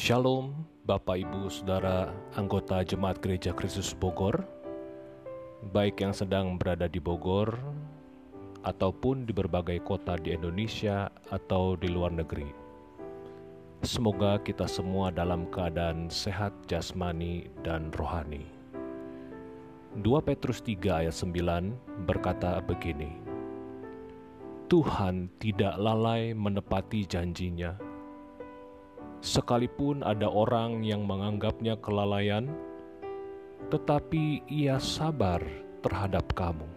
Shalom, Bapak Ibu Saudara anggota Jemaat Gereja Kristus Bogor, baik yang sedang berada di Bogor ataupun di berbagai kota di Indonesia atau di luar negeri. Semoga kita semua dalam keadaan sehat jasmani dan rohani. 2 Petrus 3 ayat 9 berkata begini, Tuhan tidak lalai menepati janjinya, sekalipun ada orang yang menganggapnya kelalaian, tetapi ia sabar terhadap kamu,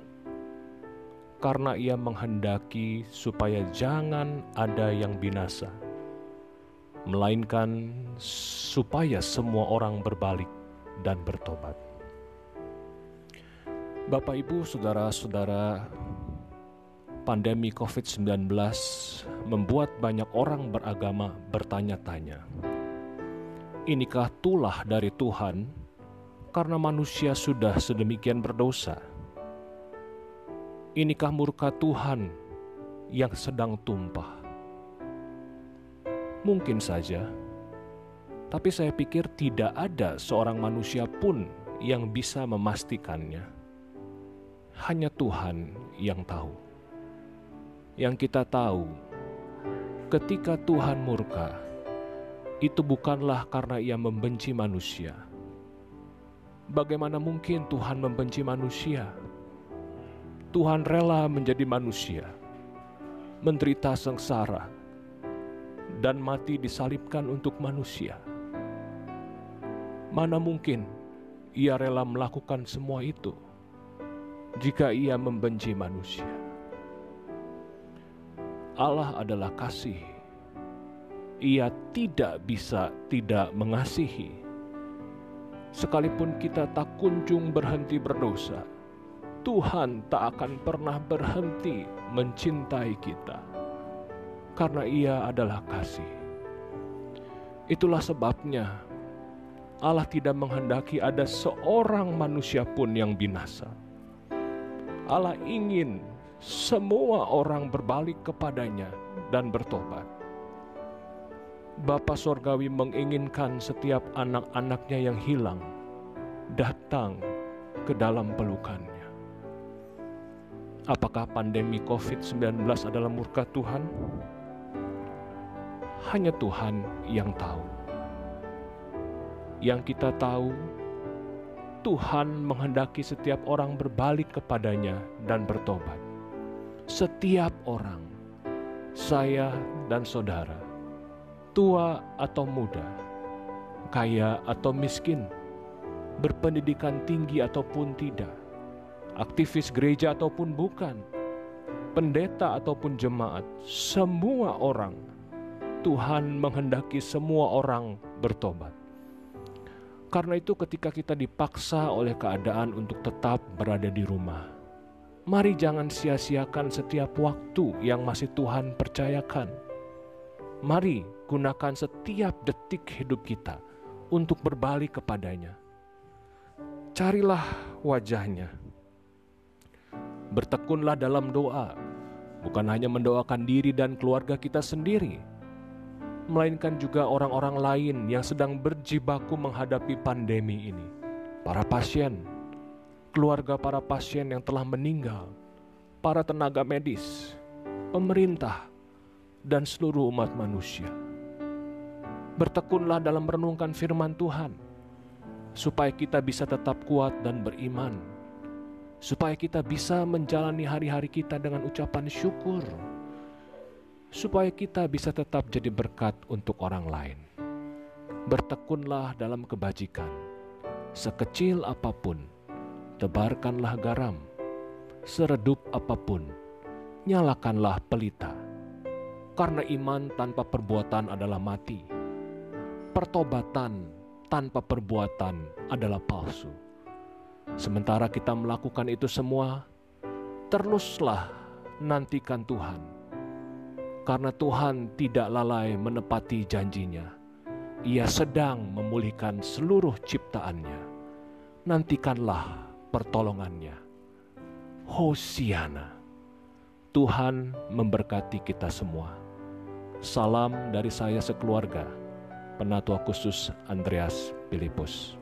karena ia menghendaki supaya jangan ada yang binasa, melainkan supaya semua orang berbalik dan bertobat. Bapak, ibu, saudara-saudara, pandemi COVID-19 membuat banyak orang beragama bertanya-tanya, "Inikah tulah dari Tuhan karena manusia sudah sedemikian berdosa? Inikah murka Tuhan yang sedang tumpah?" Mungkin saja, tapi saya pikir tidak ada seorang manusia pun yang bisa memastikannya. Hanya Tuhan yang tahu yang kita tahu, ketika Tuhan murka, itu bukanlah karena Ia membenci manusia. Bagaimana mungkin Tuhan membenci manusia? Tuhan rela menjadi manusia, menderita sengsara, dan mati disalibkan untuk manusia. Mana mungkin Ia rela melakukan semua itu jika Ia membenci manusia? Allah adalah kasih. Ia tidak bisa tidak mengasihi. Sekalipun kita tak kunjung berhenti berdosa, Tuhan tak akan pernah berhenti mencintai kita, karena Ia adalah kasih. Itulah sebabnya Allah tidak menghendaki ada seorang manusia pun yang binasa. Allah ingin semua orang berbalik kepadanya dan bertobat. Bapa Sorgawi menginginkan setiap anak-anaknya yang hilang datang ke dalam pelukannya. Apakah pandemi COVID-19 adalah murka Tuhan? Hanya Tuhan yang tahu. Yang kita tahu, Tuhan menghendaki setiap orang berbalik kepadanya dan bertobat setiap orang, saya dan saudara, tua atau muda, kaya atau miskin, berpendidikan tinggi ataupun tidak, aktivis gereja ataupun bukan, pendeta ataupun jemaat, semua orang, Tuhan menghendaki semua orang bertobat. Karena itu, ketika kita dipaksa oleh keadaan untuk tetap berada di rumah, Mari jangan sia-siakan setiap waktu yang masih Tuhan percayakan. Mari gunakan setiap detik hidup kita untuk berbalik kepadanya. Carilah wajahnya. Bertekunlah dalam doa, bukan hanya mendoakan diri dan keluarga kita sendiri, melainkan juga orang-orang lain yang sedang berjibaku menghadapi pandemi ini. Para pasien, keluarga para pasien yang telah meninggal, para tenaga medis, pemerintah, dan seluruh umat manusia. Bertekunlah dalam merenungkan firman Tuhan, supaya kita bisa tetap kuat dan beriman, supaya kita bisa menjalani hari-hari kita dengan ucapan syukur, supaya kita bisa tetap jadi berkat untuk orang lain. Bertekunlah dalam kebajikan, sekecil apa pun tebarkanlah garam, seredup apa pun, nyalakanlah pelita. Karena iman tanpa perbuatan adalah mati. Pertobatan tanpa perbuatan adalah palsu. Sementara kita melakukan itu semua, teruslah nantikan Tuhan. Karena Tuhan tidak lalai menepati janjinya. Ia sedang memulihkan seluruh ciptaannya. Nantikanlah pertolongannya. Hosiana. Tuhan memberkati kita semua. Salam dari saya sekeluarga. Penatua Khusus Andreas Filipus.